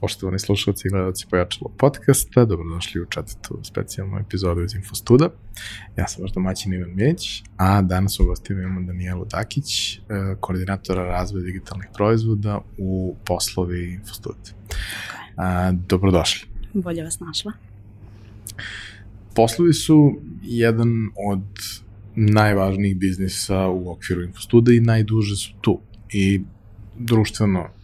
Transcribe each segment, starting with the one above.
Poštovani slušalci i gledalci Pojačalo podcasta, dobrodošli u četvrtu specijalnu epizodu iz Infostuda. Ja sam vaš domaćin Ivan Mijeć, a danas u gostima imamo Danijelu Dakić, e, koordinatora razvoja digitalnih proizvoda u poslovi Infostud. Okay. Dobrodošli. Bolje vas našla. Poslovi su jedan od najvažnijih biznisa u okviru Infostuda i najduže su tu. I društveno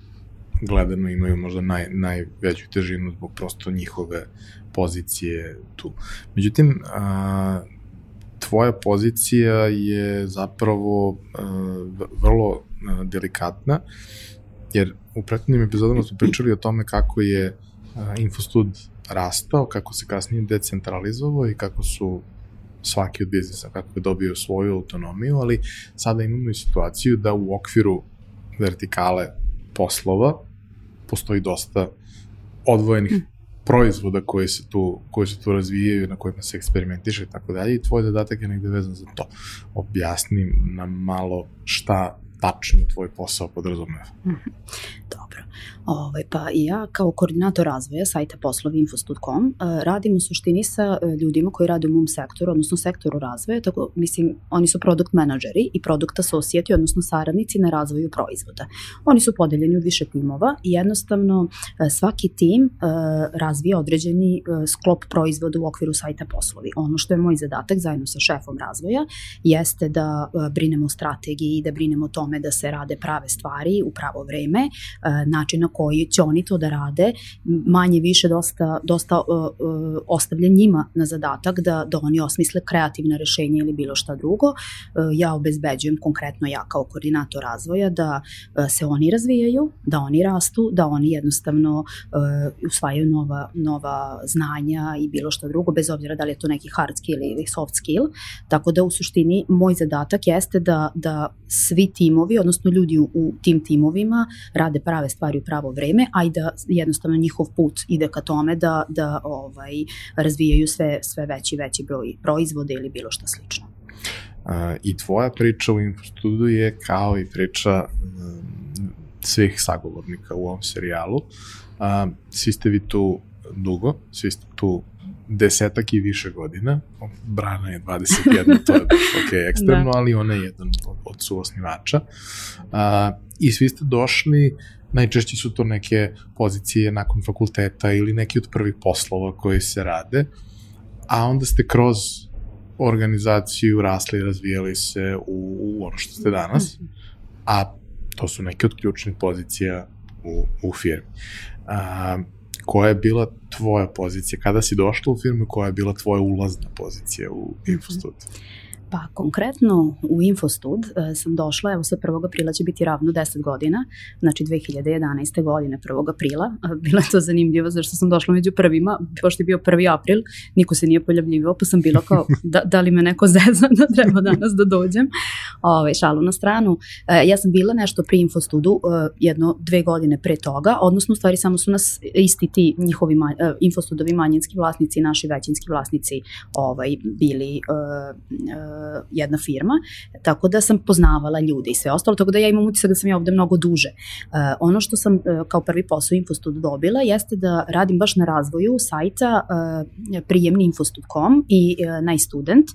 gledano imaju možda naj, najveću težinu zbog prosto njihove pozicije tu. Međutim, a, tvoja pozicija je zapravo a, vrlo a, delikatna, jer u prethodnim epizodama smo pričali o tome kako je a, Infostud rastao, kako se kasnije decentralizovao i kako su svaki od biznisa, kako je dobio svoju autonomiju, ali sada imamo i situaciju da u okviru vertikale poslova postoji dosta odvojenih mm. proizvoda koji se tu, koji se tu razvijaju, na kojima se eksperimentiše i tako dalje i tvoj zadatak je negde vezan za to. Objasni nam malo šta tačno tvoj posao podrazumeva. Mm -hmm. Dobro. Ovaj, pa ja kao koordinator razvoja sajta poslovi.infostud.com eh, radim u suštini sa eh, ljudima koji rade u mom sektoru, odnosno sektoru razvoja, tako mislim, oni su product menadžeri i product associati, odnosno saradnici na razvoju proizvoda. Oni su podeljeni u više timova i jednostavno eh, svaki tim razvija određeni sklop proizvoda u okviru sajta poslovi. Ono što je moj zadatak zajedno sa šefom razvoja jeste da brinemo o strategiji i da brinemo o tome da se rade prave stvari u pravo vreme, način na koji će oni to da rade, manje više dosta, dosta uh, uh, ostavlja njima na zadatak da, da oni osmisle kreativne rešenja ili bilo šta drugo. Ja obezbeđujem konkretno ja kao koordinator razvoja da se oni razvijaju, da oni rastu, da oni jednostavno usvajaju nova, nova znanja i bilo šta drugo, bez obzira da li je to neki hard skill ili soft skill. Tako da u suštini moj zadatak jeste da, da svi timovi, odnosno ljudi u, tim timovima rade prave stvari u pravo vreme, a i da jednostavno njihov put ide ka tome da, da ovaj, razvijaju sve, sve veći veći broj proizvode ili bilo šta slično. Uh, I tvoja priča u Infostudu je kao i priča svih sagovornika u ovom serijalu. Uh, svi ste vi tu dugo, svi ste tu desetak i više godina. Brana je 21, to je ok, ekstremno, da. ali ona je jedan od, od suosnivača. Uh, I svi ste došli najčešće su to neke pozicije nakon fakulteta ili neki od prvih poslova koji se rade, a onda ste kroz organizaciju rasli i razvijali se u, u ono što ste danas, a to su neke od ključnih pozicija u, u firmi. A, koja je bila tvoja pozicija? Kada si došla u firmu, koja je bila tvoja ulazna pozicija u Infostud? Mm -hmm. Pa konkretno u Infostud e, sam došla, evo sa 1. aprila će biti ravno 10 godina, znači 2011. godine 1. aprila. E, bilo je to zanimljivo zašto sam došla među prvima, pošto je bio 1. april, niko se nije pojavljivao, pa sam bila kao da, da li me neko zeza da treba danas da dođem. Ove, šalu na stranu. E, ja sam bila nešto pri Infostudu jedno, dve godine pre toga, odnosno u stvari samo su nas isti ti njihovi ma, Infostudovi manjinski vlasnici i naši većinski vlasnici ovaj, bili uh, uh, jedna firma, tako da sam poznavala ljude i sve ostalo, tako da ja imam utisak da sam ja ovde mnogo duže. Uh, ono što sam uh, kao prvi posao Infostud dobila jeste da radim baš na razvoju sajta prijemni infostud.com i najstudent,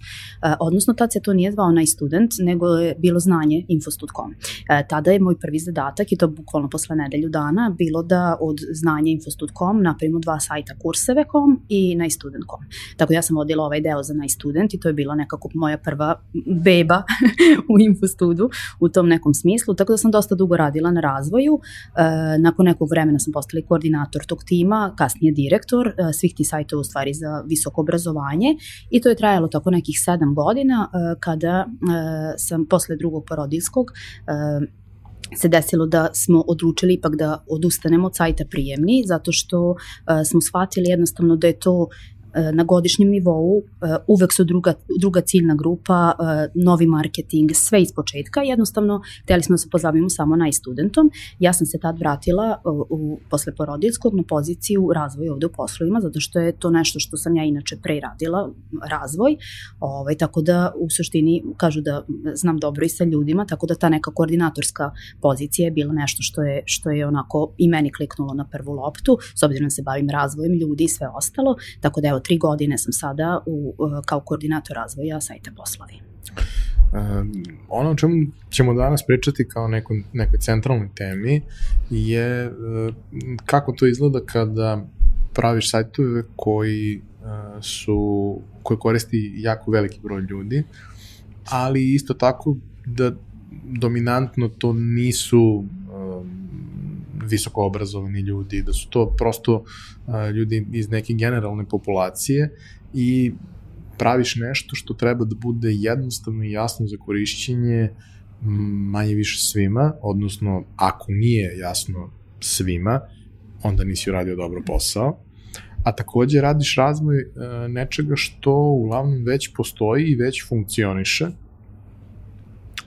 odnosno tad se to nije zvao najstudent, nego je bilo znanje infostud.com. Tada je moj prvi zadatak i to bukvalno posle nedelju dana bilo da od znanja infostud.com napravimo dva sajta kurseve.com i najstudent.com. Tako da ja sam vodila ovaj deo za najstudent i to je bila nekako moja prva prva beba u Infostudu u tom nekom smislu, tako da sam dosta dugo radila na razvoju. E, nakon nekog vremena sam postala koordinator tog tima, kasnije direktor e, svih tih sajtova u stvari za visoko obrazovanje i to je trajalo tako nekih sedam godina e, kada sam posle drugog porodilskog se desilo da smo odlučili ipak da odustanemo od sajta prijemni, zato što uh, smo shvatili jednostavno da je to na godišnjem nivou, e, uvek su druga, druga ciljna grupa, e, novi marketing, sve iz početka, jednostavno hteli smo da se pozabavimo samo najstudentom. Ja sam se tad vratila u, u, posle porodilskog na poziciju razvoja ovde u poslovima, zato što je to nešto što sam ja inače pre radila, razvoj, ovaj, tako da u suštini kažu da znam dobro i sa ljudima, tako da ta neka koordinatorska pozicija je bila nešto što je, što je onako i meni kliknulo na prvu loptu, s obzirom da se bavim razvojem ljudi i sve ostalo, tako da evo tri godine sam sada u, kao koordinator razvoja sajta poslovi. Um, ono o čemu ćemo danas pričati kao neko, nekoj centralnoj temi je uh, kako to izgleda kada praviš sajtove koji uh, su, koji koristi jako veliki broj ljudi, ali isto tako da dominantno to nisu visoko obrazovani ljudi, da su to prosto ljudi iz neke generalne populacije i praviš nešto što treba da bude jednostavno i jasno za korišćenje manje više svima, odnosno ako nije jasno svima, onda nisi uradio dobro posao. A takođe radiš razvoj uh, nečega što uglavnom već postoji i već funkcioniše,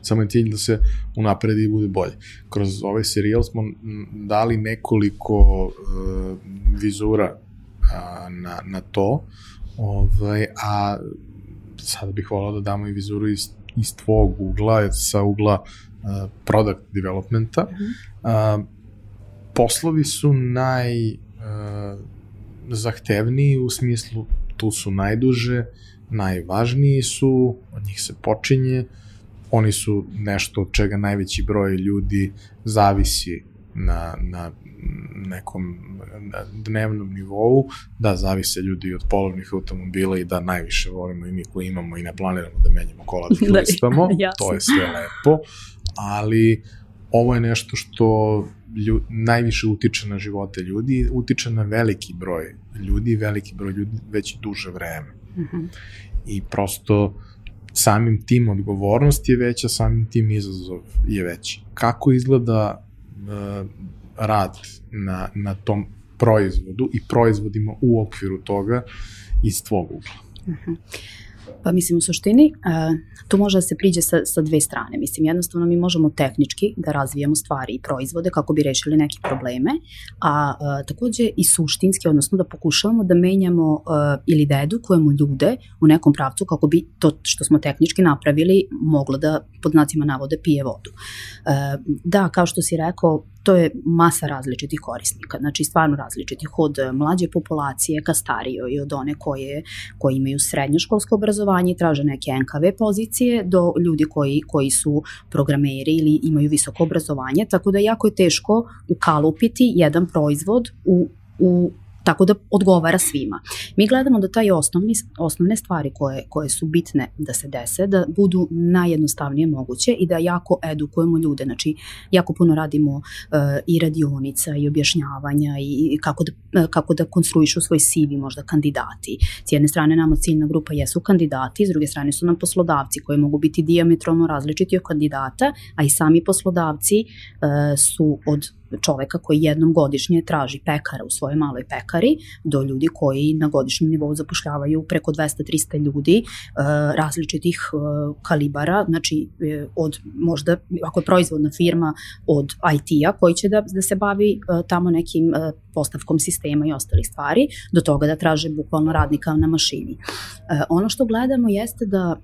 samo je cilj da se unapredi i bude bolje. Kroz ovaj serijal smo dali nekoliko uh, vizura uh, na, na to, ovaj, a sada bih volao da damo i vizuru iz, iz tvog ugla, sa ugla uh, product developmenta. Mm -hmm. uh, poslovi su naj uh, zahtevniji u smislu tu su najduže, najvažniji su, od njih se počinje, oni su nešto od čega najveći broj ljudi zavisi na, na nekom na dnevnom nivou, da zavise ljudi od polovnih automobila i da najviše volimo i mi koji imamo i ne planiramo da menjamo kola da listamo, to je sve lepo, ali ovo je nešto što ljud, najviše utiče na živote ljudi, utiče na veliki broj ljudi, veliki broj ljudi već duže vreme. Mm -hmm. I prosto samim tim odgovornost je veća, samim tim izazov je veći. Kako izgleda uh, rad na, na tom proizvodu i proizvodima u okviru toga iz tvog ugla? Uh mhm. -huh. Pa mislim u suštini uh, tu može da se priđe sa, sa dve strane. Mislim jednostavno mi možemo tehnički da razvijamo stvari i proizvode kako bi rešili neke probleme, a uh, takođe i suštinski, odnosno da pokušavamo da menjamo uh, ili da edukujemo ljude u nekom pravcu kako bi to što smo tehnički napravili moglo da pod znacima navode pije vodu. Da, kao što si rekao, to je masa različitih korisnika, znači stvarno različitih od mlađe populacije ka starijoj i od one koje, koje imaju srednjoškolsko obrazovanje i traže neke NKV pozicije do ljudi koji, koji su programeri ili imaju visoko obrazovanje, tako da jako je teško ukalupiti jedan proizvod u, u tako da odgovara svima. Mi gledamo da taj osnovni, osnovne stvari koje, koje su bitne da se dese, da budu najjednostavnije moguće i da jako edukujemo ljude, znači jako puno radimo uh, i radionica i objašnjavanja i kako da, uh, kako da konstruišu svoj CV možda kandidati. S jedne strane nama ciljna grupa jesu kandidati, s druge strane su nam poslodavci koji mogu biti diametralno različiti od kandidata, a i sami poslodavci uh, su od čoveka koji jednom godišnje traži pekara u svojoj maloj pekari, do ljudi koji na godišnjem nivou zapošljavaju preko 200-300 ljudi e, različitih e, kalibara, znači e, od možda, ako je proizvodna firma, od IT-a koji će da, da se bavi tamo nekim postavkom sistema i ostalih stvari, do toga da traže bukvalno radnika na mašini. Ono što gledamo jeste da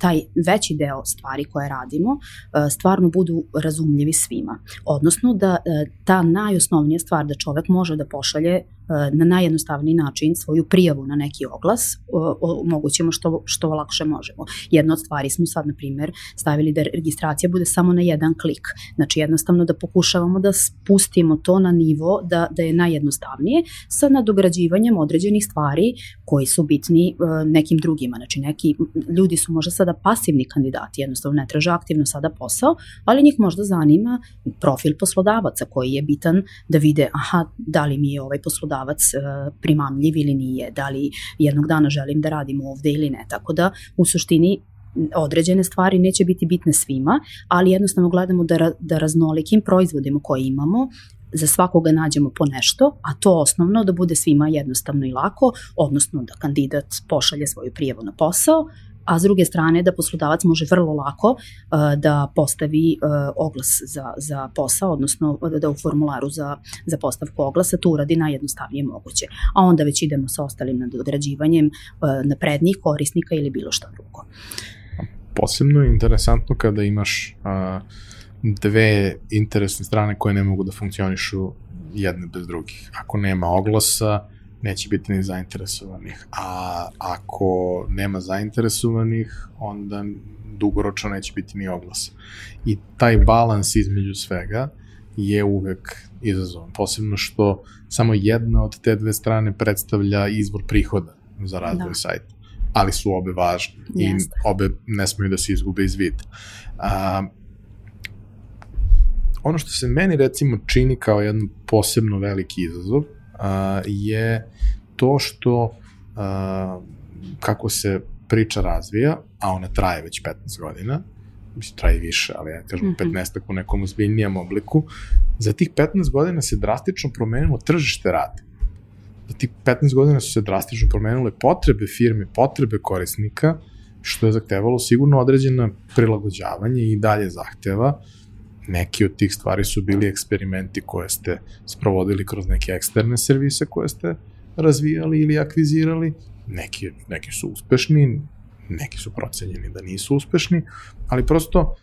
taj veći deo stvari koje radimo e, stvarno budu razumljivi svima. Odnosno da e, ta najosnovnija stvar da čovek može da pošalje na najjednostavniji način svoju prijavu na neki oglas omogućemo što, što lakše možemo. Jedna od stvari smo sad, na primjer, stavili da registracija bude samo na jedan klik. Znači jednostavno da pokušavamo da spustimo to na nivo da, da je najjednostavnije sa nadograđivanjem određenih stvari koji su bitni e, nekim drugima. Znači neki ljudi su možda sada pasivni kandidati, jednostavno ne traže aktivno sada posao, ali njih možda zanima profil poslodavaca koji je bitan da vide aha, da li mi je ovaj poslodavac poslodavac e, primamljiv ili nije, da li jednog dana želim da radim ovde ili ne. Tako da u suštini određene stvari neće biti bitne svima, ali jednostavno gledamo da, da raznolikim proizvodima koje imamo za svakoga nađemo po nešto, a to osnovno da bude svima jednostavno i lako, odnosno da kandidat pošalje svoju prijavu na posao, a s druge strane da poslodavac može vrlo lako uh, da postavi uh, oglas za, za posao, odnosno da u formularu za, za postavku oglasa to uradi najjednostavnije moguće. A onda već idemo sa ostalim nadograđivanjem uh, naprednih korisnika ili bilo šta drugo. Posebno je interesantno kada imaš uh, dve interesne strane koje ne mogu da funkcionišu jedne bez drugih. Ako nema oglasa, neće biti ni zainteresovanih. A ako nema zainteresovanih, onda dugoročno neće biti ni oglasa. I taj balans između svega je uvek izazovan. Posebno što samo jedna od te dve strane predstavlja izvor prihoda za razvoj da. sajta. Ali su obe važne Jeste. i obe ne smiju da se izgube iz vida. A, ono što se meni recimo čini kao jedan posebno veliki izazov je to što kako se priča razvija, a ona traje već 15 godina, mislim, traje više, ali ja kažem mm -hmm. 15 u nekom ozbiljnijem obliku, za tih 15 godina se drastično promenilo tržište rada. Za tih 15 godina su se drastično promenile potrebe firme, potrebe korisnika, što je zahtevalo sigurno određena prilagođavanje i dalje zahteva, uh, Neki od tih stvari su bili eksperimenti koje ste sprovodili kroz neke eksterne servise koje ste razvijali ili akvizirali. Neki, neki su uspešni, neki su procenjeni da nisu uspešni, ali prosto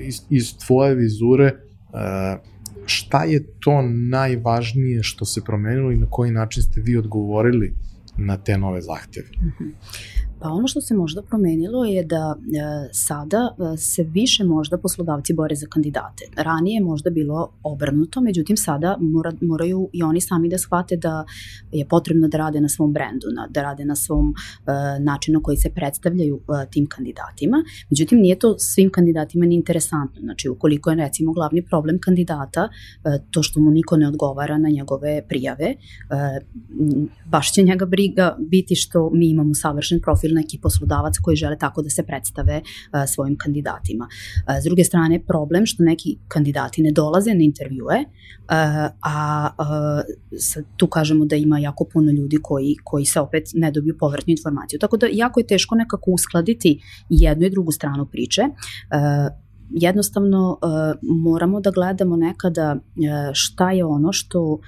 iz, iz tvoje vizure e, šta je to najvažnije što se promenilo i na koji način ste vi odgovorili na te nove zahteve? Pa ono što se možda promenilo je da e, sada e, se više možda poslodavci bore za kandidate. Ranije je možda bilo obrnuto, međutim sada mora, moraju i oni sami da shvate da je potrebno da rade na svom brendu, na, da rade na svom e, načinu koji se predstavljaju e, tim kandidatima. Međutim, nije to svim kandidatima ni interesantno. Znači, ukoliko je recimo glavni problem kandidata e, to što mu niko ne odgovara na njegove prijave, e, baš će njega briga biti što mi imamo savršen profil ili neki poslodavac koji žele tako da se predstave uh, svojim kandidatima. Uh, s druge strane, problem što neki kandidati ne dolaze na intervjue, uh, a uh, tu kažemo da ima jako puno ljudi koji, koji se opet ne dobiju povratnu informaciju. Tako da jako je teško nekako uskladiti jednu i drugu stranu priče. Uh, jednostavno uh, moramo da gledamo nekada uh, šta je ono što, uh,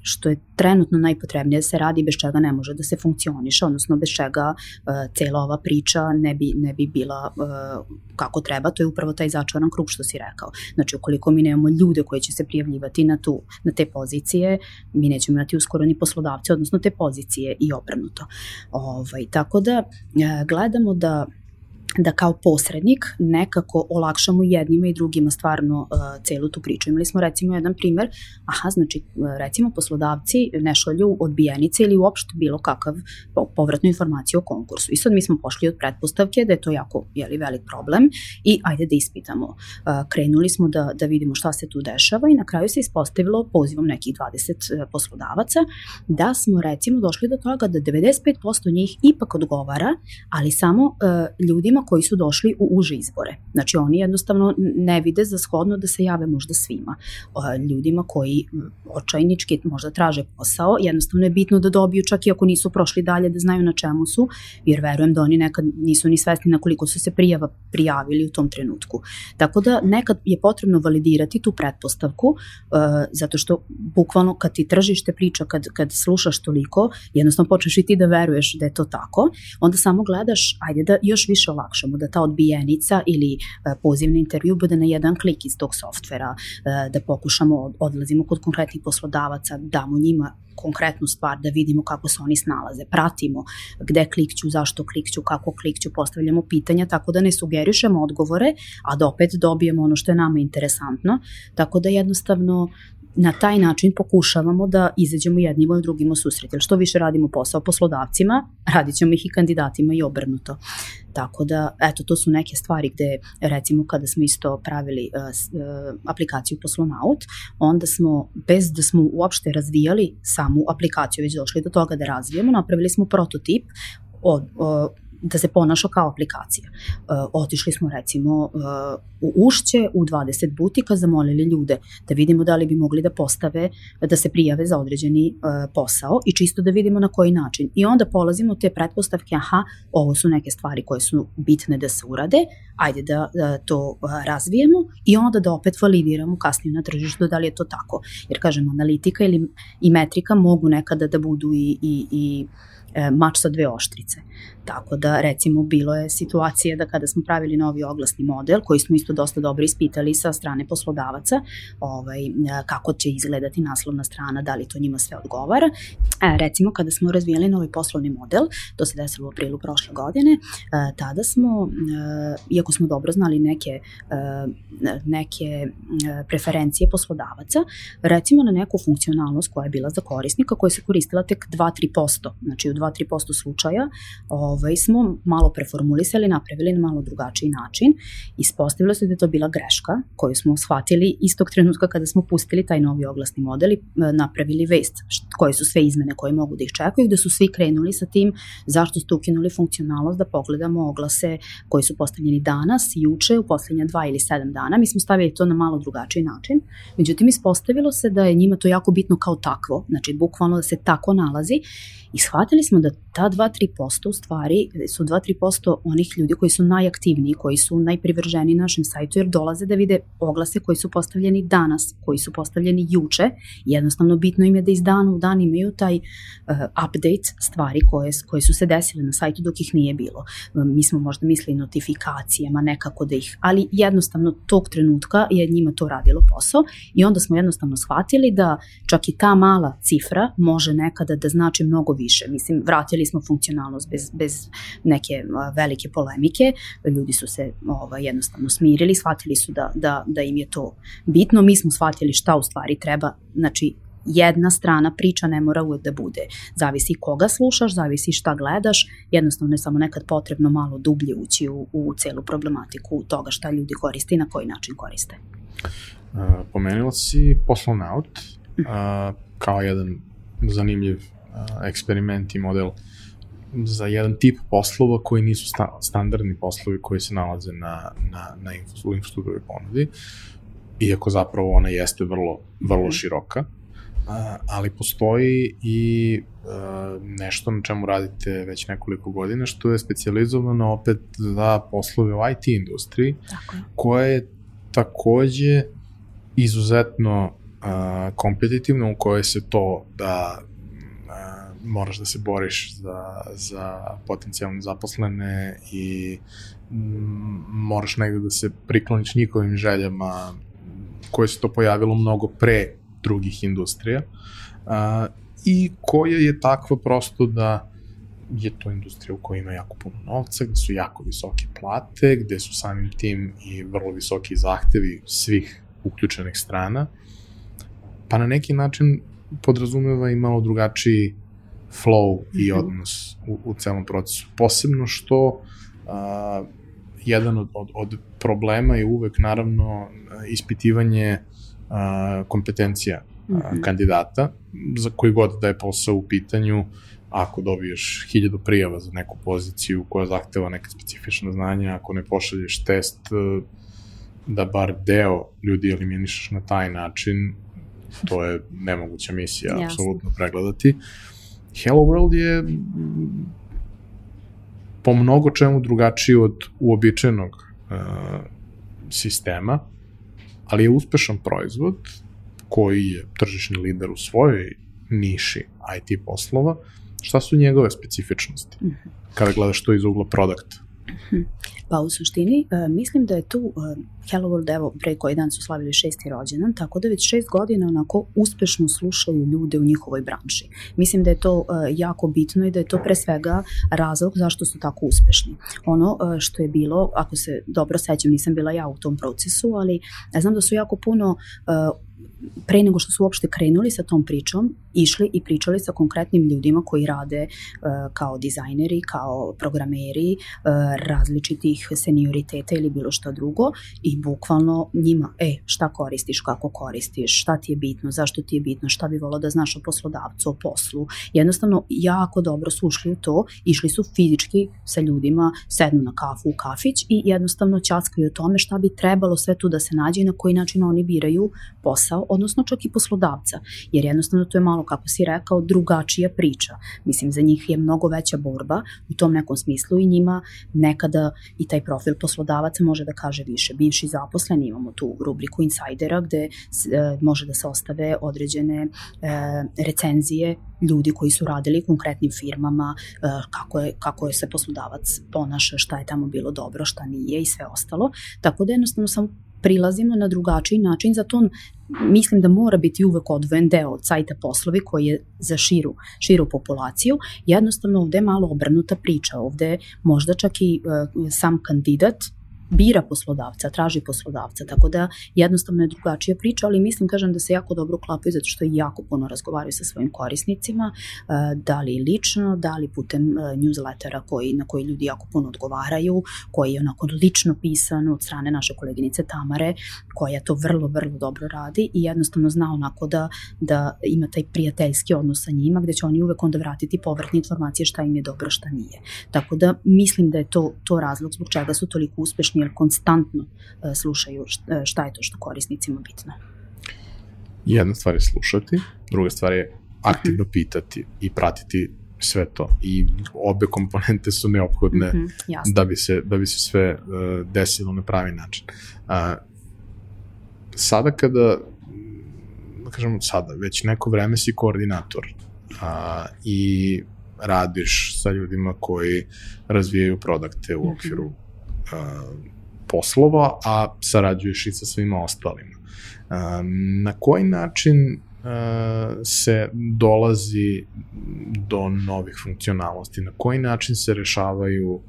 što je trenutno najpotrebnije da se radi bez čega ne može da se funkcioniše, odnosno bez čega cela ova priča ne bi, ne bi bila kako treba, to je upravo taj začaran krug što si rekao. Znači, ukoliko mi nemamo ljude koji će se prijavljivati na, tu, na te pozicije, mi nećemo imati uskoro ni poslodavce, odnosno te pozicije i obrnuto. Ovaj, tako da, gledamo da da kao posrednik nekako olakšamo jednima i drugima stvarno uh, celu tu priču. Imali smo recimo jedan primer, aha, znači recimo poslodavci ne šalju odbijenice ili uopšte bilo kakav povratnu informaciju o konkursu. I sad mi smo pošli od pretpostavke da je to jako jeli, velik problem i ajde da ispitamo. Uh, krenuli smo da, da vidimo šta se tu dešava i na kraju se ispostavilo pozivom nekih 20 uh, poslodavaca da smo recimo došli do toga da 95% njih ipak odgovara, ali samo uh, ljudima koji su došli u uže izbore. Znači oni jednostavno ne vide za shodno da se jave možda svima. Ljudima koji očajnički možda traže posao, jednostavno je bitno da dobiju čak i ako nisu prošli dalje da znaju na čemu su, jer verujem da oni nekad nisu ni svesni na koliko su se prijava prijavili u tom trenutku. Tako da nekad je potrebno validirati tu pretpostavku, uh, zato što bukvalno kad ti tržište priča, kad, kad slušaš toliko, jednostavno počneš i ti da veruješ da je to tako, onda samo gledaš, ajde da još više olakšaš olakšamo, da ta odbijenica ili e, poziv na intervju bude na jedan klik iz tog softvera, e, da pokušamo, odlazimo kod konkretnih poslodavaca, damo njima konkretnu stvar, da vidimo kako se oni snalaze, pratimo gde klikću, zašto klikću, kako klikću, postavljamo pitanja, tako da ne sugerišemo odgovore, a da opet dobijemo ono što je nama interesantno, tako da jednostavno na taj način pokušavamo da izađemo jednima i drugima u susret. Jer što više radimo posao poslodavcima, radit ćemo ih i kandidatima i obrnuto. Tako da, eto, to su neke stvari gde, recimo, kada smo isto pravili uh, aplikaciju Poslonaut, onda smo, bez da smo uopšte razvijali samu aplikaciju, već došli do toga da razvijemo, napravili smo prototip od, uh, da se ponaša kao aplikacija. Uh, otišli smo recimo uh, u Ušće, u 20 butika, zamolili ljude da vidimo da li bi mogli da postave, da se prijave za određeni uh, posao i čisto da vidimo na koji način. I onda polazimo te pretpostavke, aha, ovo su neke stvari koje su bitne da se urade, ajde da, da to uh, razvijemo i onda da opet validiramo kasnije na tržištu da li je to tako. Jer kažem, analitika ili i metrika mogu nekada da budu i, i, i e, mač sa dve oštrice. Tako da, recimo, bilo je situacija da kada smo pravili novi oglasni model, koji smo isto dosta dobro ispitali sa strane poslodavaca, ovaj, kako će izgledati naslovna strana, da li to njima sve odgovara. E, recimo, kada smo razvijali novi poslovni model, to se desilo u aprilu prošle godine, e, tada smo, e, iako smo dobro znali neke, e, neke e, preferencije poslodavaca, recimo na neku funkcionalnost koja je bila za korisnika, koja se koristila tek 2-3%, znači u 2-3% slučaja, ovaj, smo malo preformulisali, napravili na malo drugačiji način. Ispostavilo se da je to bila greška koju smo shvatili istog trenutka kada smo pustili taj novi oglasni model i e, napravili vest koje su sve izmene koje mogu da ih čekaju, da su svi krenuli sa tim zašto ste ukinuli funkcionalnost da pogledamo oglase koji su postavljeni danas, juče, u poslednja dva ili sedam dana. Mi smo stavili to na malo drugačiji način. Međutim, ispostavilo se da je njima to jako bitno kao takvo, znači bukvalno da se tako nalazi i shvatili smo da ta 2-3% u stvari su 2-3% onih ljudi koji su najaktivniji, koji su najprivrženiji našem sajtu jer dolaze da vide oglase koji su postavljeni danas, koji su postavljeni juče. Jednostavno bitno im je da iz dana u dan imaju taj uh, update stvari koje, koje su se desile na sajtu dok ih nije bilo. Mi smo možda mislili notifikacijama, nekako da ih, ali jednostavno tog trenutka je njima to radilo posao i onda smo jednostavno shvatili da čak i ta mala cifra može nekada da znači mnogo više. Mislim, vratili smo funkcionalnost bez, bez neke velike polemike, ljudi su se ovaj, jednostavno smirili, shvatili su da, da, da im je to bitno, mi smo shvatili šta u stvari treba, znači jedna strana priča ne mora uvek da bude. Zavisi koga slušaš, zavisi šta gledaš, jednostavno je samo nekad potrebno malo dublje ući u, u celu problematiku toga šta ljudi koriste i na koji način koriste. Pomenula si poslovnaut uh, kao jedan zanimljiv eksperiment i model za jedan tip poslova koji nisu sta, standardni poslovi koji se nalaze na, na, na infostudovoj ponudi, iako zapravo ona jeste vrlo, vrlo mhm. široka, uh, ali postoji i uh, nešto na čemu radite već nekoliko godina, što je specializovano opet za poslove u IT industriji, Tako koja je takođe izuzetno kompetitivno u kojoj se to da moraš da se boriš za, za potencijalne zaposlene i mm, moraš negde da se prikloniš njihovim željama koje se to pojavilo mnogo pre drugih industrija. A, i koja je takva prosto da je to industrija u kojoj ima jako puno novca, gde su jako visoke plate, gde su samim tim i vrlo visoki zahtevi svih uključenih strana, pa na neki način podrazumeva i malo drugačiji flow i mhm. odnos u, u celom procesu. Posebno što a, jedan od, od, od problema je uvek naravno ispitivanje a, kompetencija a, mhm. kandidata za koji god da je posao u pitanju ako dobiješ hiljadu prijava za neku poziciju koja zahteva neka specifična znanja, ako ne pošalješ test da bar deo ljudi eliminišeš na taj način, to je nemoguća misija, Jasne. apsolutno pregledati. Uh, Hello World je po mnogo čemu drugačiji od uobičajenog uh, sistema, ali je uspešan proizvod koji je tržišni lider u svojoj niši IT poslova. Šta su njegove specifičnosti? Mm -hmm. Kada gledaš to iz ugla produkta? Mhm. Pa u suštini uh, mislim da je tu uh, Hello World, evo, pre koji dan su slavili šesti rođendan, tako da već šest godina onako uspešno slušaju ljude u njihovoj branši. Mislim da je to uh, jako bitno i da je to pre svega razlog zašto su tako uspešni. Ono uh, što je bilo, ako se dobro sećam, nisam bila ja u tom procesu, ali ja znam da su jako puno uh, pre nego što su uopšte krenuli sa tom pričom, išli i pričali sa konkretnim ljudima koji rade uh, kao dizajneri, kao programeri, uh, različitih senioriteta ili bilo što drugo i bukvalno njima, e, šta koristiš, kako koristiš, šta ti je bitno, zašto ti je bitno, šta bi volao da znaš o poslodavcu, o poslu. Jednostavno, jako dobro su ušli u to, išli su fizički sa ljudima, sednu na kafu u kafić i jednostavno ćaskaju o tome šta bi trebalo sve tu da se nađe i na koji način oni biraju posao, odnosno čak i poslodavca, jer jednostavno to je malo, kako si rekao, drugačija priča. Mislim, za njih je mnogo veća borba u tom nekom smislu i njima nekada i taj profil poslodavaca može da kaže više. Bivši zaposleni, imamo tu rubriku insajdera gde e, može da se ostave određene e, recenzije ljudi koji su radili konkretnim firmama, e, kako je, kako je se poslodavac ponaša, šta je tamo bilo dobro, šta nije i sve ostalo. Tako da jednostavno samo prilazimo na drugačiji način, zato mislim da mora biti uvek odvojen deo od sajta poslovi koji je za širu, širu populaciju. Jednostavno ovde je malo obrnuta priča, ovde možda čak i sam kandidat bira poslodavca, traži poslodavca, tako da jednostavno je drugačija priča, ali mislim, kažem, da se jako dobro klapaju zato što jako puno razgovaraju sa svojim korisnicima, e, da li lično, da li putem e, newslettera koji, na koji ljudi jako puno odgovaraju, koji je onako lično pisan od strane naše koleginice Tamare, koja to vrlo, vrlo dobro radi i jednostavno zna onako da, da ima taj prijateljski odnos sa njima, gde će oni uvek onda vratiti povratne informacije šta im je dobro, šta nije. Tako da mislim da je to, to razlog zbog čega su toliko uspešni jer konstantno e, slušaju e, šta je to što korisnicima bitno. Jedna stvar je slušati, druga stvar je aktivno mhm. pitati i pratiti sve to i obe komponente su neophodne mm -hmm, da bi se da bi se sve uh, desilo na pravi način. Uh, sada kada da kažemo sada, već neko vreme si koordinator uh, i radiš sa ljudima koji razvijaju produkte u mhm. okviru poslova, a sarađuješ i sa svima ostalima. Na koji način se dolazi do novih funkcionalnosti, na koji način se rešavaju,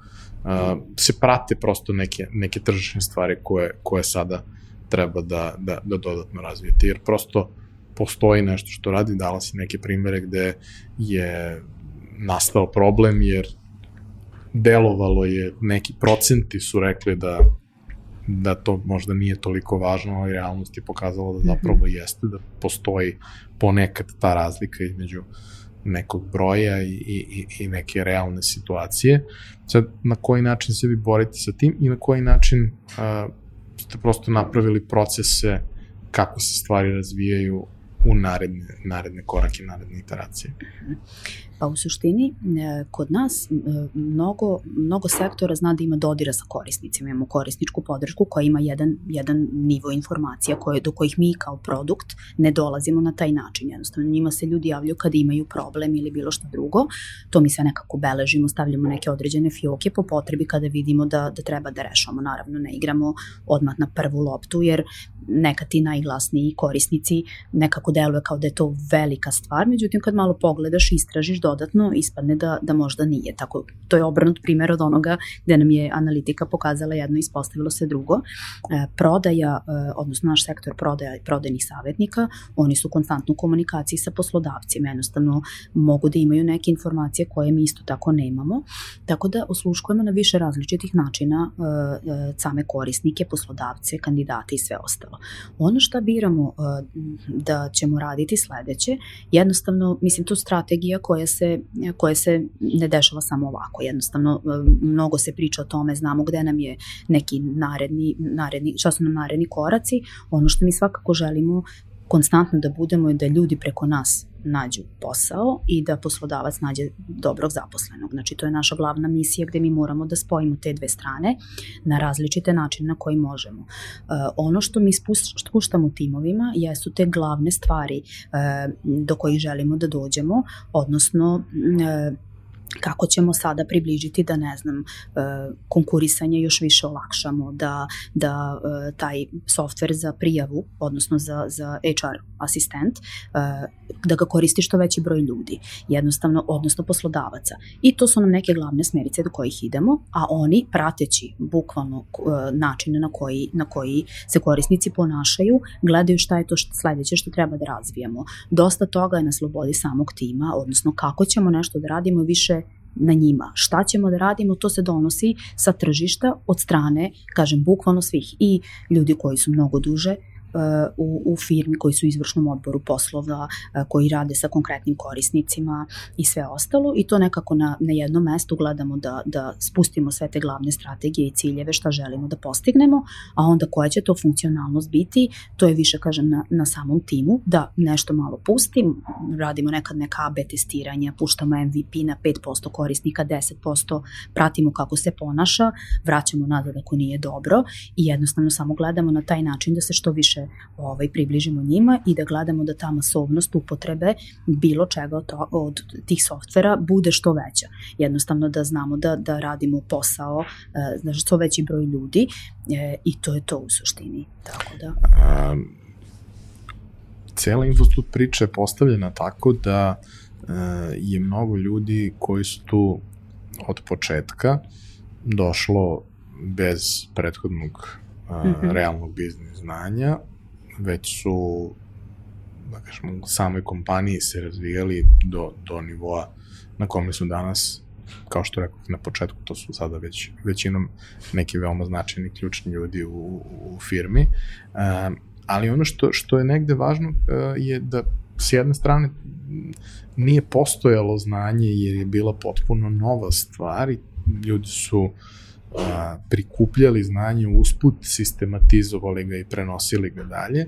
se prate prosto neke, neke tržišne stvari koje, koje sada treba da, da, da dodatno razvijete, jer prosto postoji nešto što radi, dala si neke primere gde je nastao problem, jer delovalo je, neki procenti su rekli da da to možda nije toliko važno, ali realnost je pokazala da zapravo -hmm. jeste, da postoji ponekad ta razlika između nekog broja i, i, i neke realne situacije. Sad, na koji način se vi borite sa tim i na koji način uh, ste prosto napravili procese kako se stvari razvijaju u naredne, naredne korake, naredne iteracije? Pa u suštini, e, kod nas e, mnogo, mnogo sektora zna da ima dodira sa korisnicima. Imamo korisničku podršku koja ima jedan, jedan nivo informacija koje, do kojih mi kao produkt ne dolazimo na taj način. Jednostavno, njima se ljudi javljaju kada imaju problem ili bilo što drugo. To mi se nekako beležimo, stavljamo neke određene fioke po potrebi kada vidimo da, da treba da rešamo. Naravno, ne igramo odmah na prvu loptu, jer neka ti najglasniji korisnici nekako deluje kao da je to velika stvar, međutim kad malo pogledaš i istražiš dodatno, ispadne da, da možda nije. Tako, to je obrnut primjer od onoga gde nam je analitika pokazala jedno i ispostavilo se drugo. E, prodaja, e, odnosno naš sektor prodaja i prodajnih savjetnika, oni su konstantno u komunikaciji sa poslodavcima, jednostavno mogu da imaju neke informacije koje mi isto tako nemamo, tako da osluškujemo na više različitih načina e, e, same korisnike, poslodavce, kandidate i sve ostalo. Ono što biramo e, da ćemo raditi sledeće, jednostavno, mislim, tu strategija koja se, koja se ne dešava samo ovako, jednostavno, e, mnogo se priča o tome, znamo gde nam je neki naredni, naredni šta su nam naredni koraci, ono što mi svakako želimo konstantno da budemo je da ljudi preko nas nađu posao i da poslodavac nađe dobrog zaposlenog. Znači to je naša glavna misija gde mi moramo da spojimo te dve strane na različite načine na koji možemo. Uh, ono što mi spuštamo timovima jesu te glavne stvari uh, do kojih želimo da dođemo, odnosno uh, kako ćemo sada približiti da ne znam e, konkurisanje još više olakšamo da da e, taj softver za prijavu odnosno za za HR asistent e, da ga koristi što veći broj ljudi jednostavno odnosno poslodavaca. I to su nam neke glavne smerice do kojih idemo a oni prateći bukvalno načine na koji na koji se korisnici ponašaju gledaju šta je to što sledeće što treba da razvijamo dosta toga je na slobodi samog tima odnosno kako ćemo nešto da radimo više na njima. Šta ćemo da radimo, to se donosi sa tržišta od strane, kažem, bukvalno svih i ljudi koji su mnogo duže u, u firmi koji su u izvršnom odboru poslova, koji rade sa konkretnim korisnicima i sve ostalo i to nekako na, na jednom mestu gledamo da, da spustimo sve te glavne strategije i ciljeve šta želimo da postignemo, a onda koja će to funkcionalnost biti, to je više kažem na, na samom timu, da nešto malo pustim, radimo nekad neka AB testiranja, puštamo MVP na 5% korisnika, 10%, pratimo kako se ponaša, vraćamo nazad ako nije dobro i jednostavno samo gledamo na taj način da se što više ovaj, približimo njima i da gledamo da ta masovnost upotrebe bilo čega od, to, od tih softvera bude što veća. Jednostavno da znamo da, da radimo posao e, znači što veći broj ljudi e, i to je to u suštini. Tako da... A, cela infostud priča je postavljena tako da e, je mnogo ljudi koji su tu od početka došlo bez prethodnog a, mm -hmm. realnog biznis znanja već su da kažem, u samoj kompaniji se razvijali do, do nivoa na kome su danas, kao što rekao na početku, to su sada već većinom neki veoma značajni ključni ljudi u, u firmi. Um, ali ono što, što je negde važno uh, je da s jedne strane nije postojalo znanje jer je bila potpuno nova stvar i ljudi su a, prikupljali znanje usput, sistematizovali ga i prenosili ga dalje,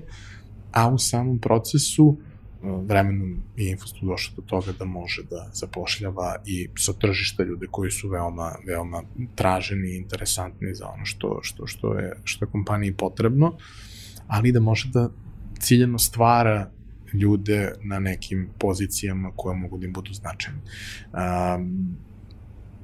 a u samom procesu vremenom je Infostu došlo do toga da može da zapošljava i sa tržišta ljude koji su veoma, veoma traženi i interesantni za ono što, što, što, je, što je kompaniji potrebno, ali da može da ciljeno stvara ljude na nekim pozicijama koje mogu da im budu značajne. Um,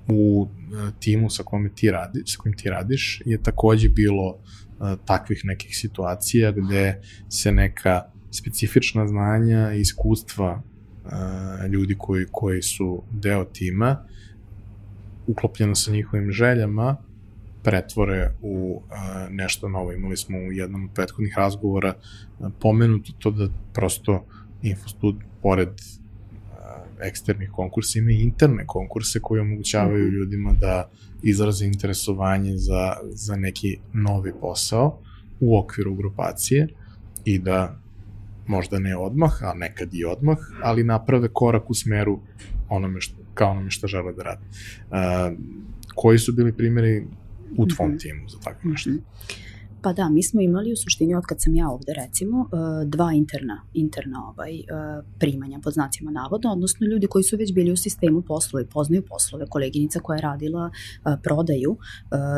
u e, timu sa kojim ti radi, sa kojim ti radiš je takođe bilo uh, takvih nekih situacija gde se neka specifična znanja i iskustva uh, ljudi koji, koji su deo tima uklopljeno sa njihovim željama pretvore u nešto novo. Imali smo u jednom od prethodnih razgovora pomenuto to da prosto Infostud, pored eksternih konkursa, ima i interne konkurse koji omogućavaju mhm. ljudima da izraze interesovanje za, za neki novi posao u okviru grupacije i da možda ne odmah, a nekad i odmah, ali naprave korak u smeru onome što, kao onome što žele da rade. Uh, koji su bili primjeri u tvom mm -hmm. timu za tako nešto? Mm -hmm. Pa da, mi smo imali u suštini od kad sam ja ovde recimo e, dva interna, interna ovaj, e, primanja pod znacima navoda, odnosno ljudi koji su već bili u sistemu poslova i poznaju poslove, koleginica koja je radila e, prodaju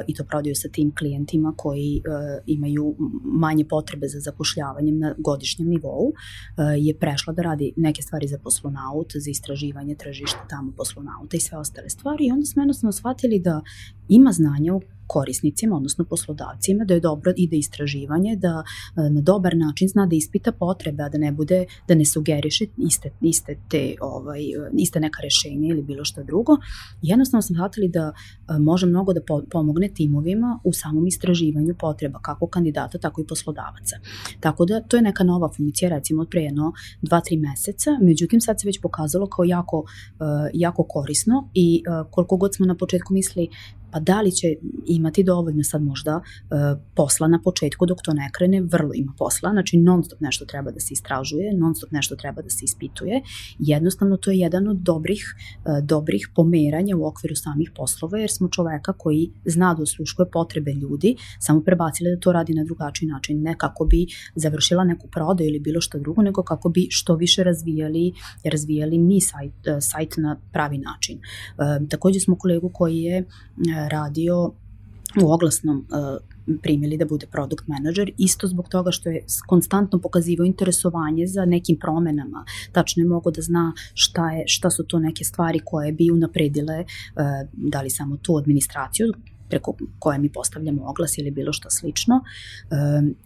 i to prodaju sa tim klijentima koji imaju manje potrebe za zapošljavanjem na godišnjem nivou, je prešla da radi neke stvari za poslonaut, za istraživanje tržišta tamo poslonauta i sve ostale stvari. I onda smo jednostavno shvatili da ima znanja u korisnicima, odnosno poslodavcima, da je dobro ide istraživanje, da e, na dobar način zna da ispita potrebe, a da ne bude, da ne sugeriše iste, iste te, ovaj, iste neka rešenja ili bilo što drugo. Jednostavno smo shvatili da e, može mnogo da pomogne timovima u samom istraživanju potreba, kako kandidata, tako i poslodavaca. Tako da to je neka nova funkcija, recimo od pre jedno 2-3 meseca, međutim sad se već pokazalo kao jako, e, jako korisno i koliko god smo na početku misli pa da li će imati dovoljno sad možda uh, posla na početku dok to ne krene, vrlo ima posla, znači non stop nešto treba da se istražuje, non stop nešto treba da se ispituje, jednostavno to je jedan od dobrih, uh, dobrih pomeranja u okviru samih poslova, jer smo čoveka koji zna da osluškuje potrebe ljudi, samo prebacili da to radi na drugačiji način, ne kako bi završila neku prodaju ili bilo što drugo, nego kako bi što više razvijali, razvijali mi sajt, uh, sajt na pravi način. Uh, takođe smo kolegu koji je radio u oglasnom uh, primili da bude product manager, isto zbog toga što je konstantno pokazivao interesovanje za nekim promenama. Tačno je mogo da zna šta, je, šta su to neke stvari koje bi unapredile, e, da li samo tu administraciju, preko koje mi postavljamo oglas ili bilo što slično. E,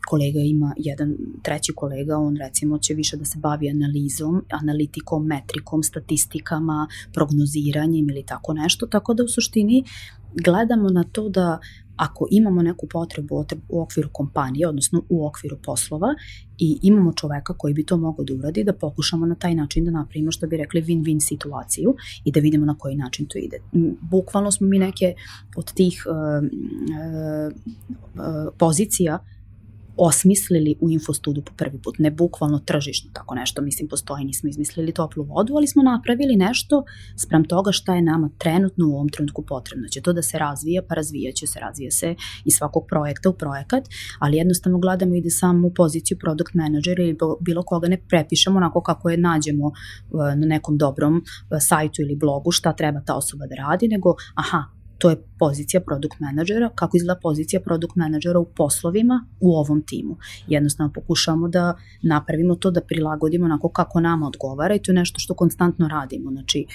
kolega ima jedan, treći kolega, on recimo će više da se bavi analizom, analitikom, metrikom, statistikama, prognoziranjem ili tako nešto, tako da u suštini gledamo na to da ako imamo neku potrebu u okviru kompanije, odnosno u okviru poslova i imamo čoveka koji bi to mogao da uradi, da pokušamo na taj način da napravimo što bi rekli win-win situaciju i da vidimo na koji način to ide. Bukvalno smo mi neke od tih uh, uh, pozicija osmislili u Infostudu po prvi put, ne bukvalno tržišno, tako nešto, mislim, postoji, nismo izmislili toplu vodu, ali smo napravili nešto sprem toga šta je nama trenutno u ovom trenutku potrebno. Će to da se razvija, pa razvija će se, razvija se iz svakog projekta u projekat, ali jednostavno gledamo i da samo u poziciju product manager ili bilo koga ne prepišemo onako kako je nađemo e, na nekom dobrom e, sajtu ili blogu šta treba ta osoba da radi, nego aha, to je pozicija product menadžera, kako izgleda pozicija product menadžera u poslovima u ovom timu. Jednostavno pokušavamo da napravimo to, da prilagodimo onako kako nama odgovara i to je nešto što konstantno radimo. Znači,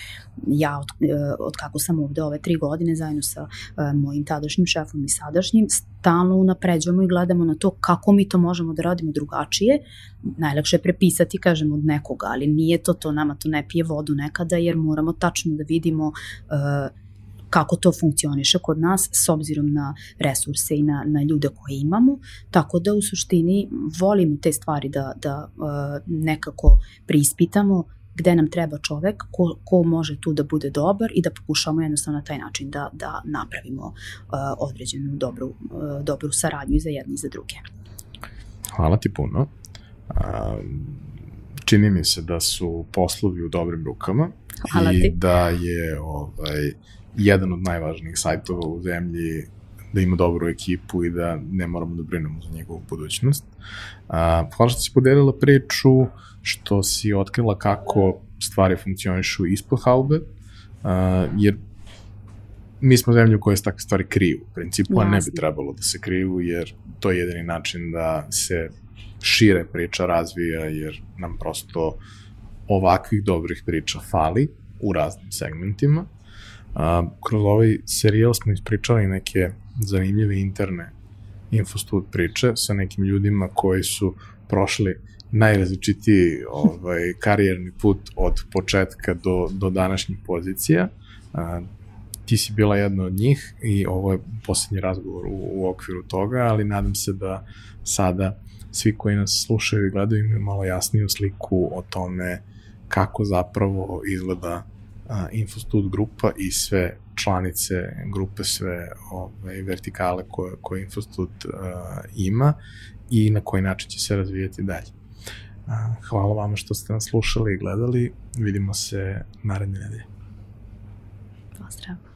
ja od, e, od kako sam ovde ove tri godine zajedno sa uh, mojim tadašnjim šefom i sadašnjim, stalno unapređujemo i gledamo na to kako mi to možemo da radimo drugačije. Najlakše je prepisati, kažem, od nekoga, ali nije to to, nama to ne pije vodu nekada, jer moramo tačno da vidimo uh, kako to funkcioniše kod nas s obzirom na resurse i na, na ljude koje imamo, tako da u suštini volimo te stvari da, da uh, nekako prispitamo gde nam treba čovek, ko, ko može tu da bude dobar i da pokušamo jednostavno na taj način da, da napravimo uh, određenu dobru, uh, dobru saradnju i za jedni i za druge. Hvala ti puno. Uh, čini mi se da su poslovi u dobrim rukama Hvala i ti. da je ovaj, jedan od najvažnijih sajtova u zemlji da ima dobru ekipu i da ne moramo da brinemo za njegovu budućnost. A, hvala što si podelila priču, što si otkrila kako stvari funkcionišu ispod haube, a, jer mi smo zemlja u kojoj se takve stvari kriju, u principu, a ne bi trebalo da se kriju, jer to je jedini način da se šire priča razvija, jer nam prosto ovakvih dobrih priča fali u raznim segmentima. A, kroz ovaj serijal smo ispričali neke zanimljive interne infostud priče sa nekim ljudima koji su prošli najrazličitiji ovaj, karijerni put od početka do, do današnjih pozicija. A, ti si bila jedna od njih i ovo je poslednji razgovor u, u okviru toga, ali nadam se da sada svi koji nas slušaju i gledaju imaju malo jasniju sliku o tome kako zapravo izgleda a, Infostud grupa i sve članice grupe, sve ove, vertikale koje, koje Infostud a, ima i na koji način će se razvijati dalje. A, hvala vama što ste nas slušali i gledali. Vidimo se naredne nedelje. Pozdrav.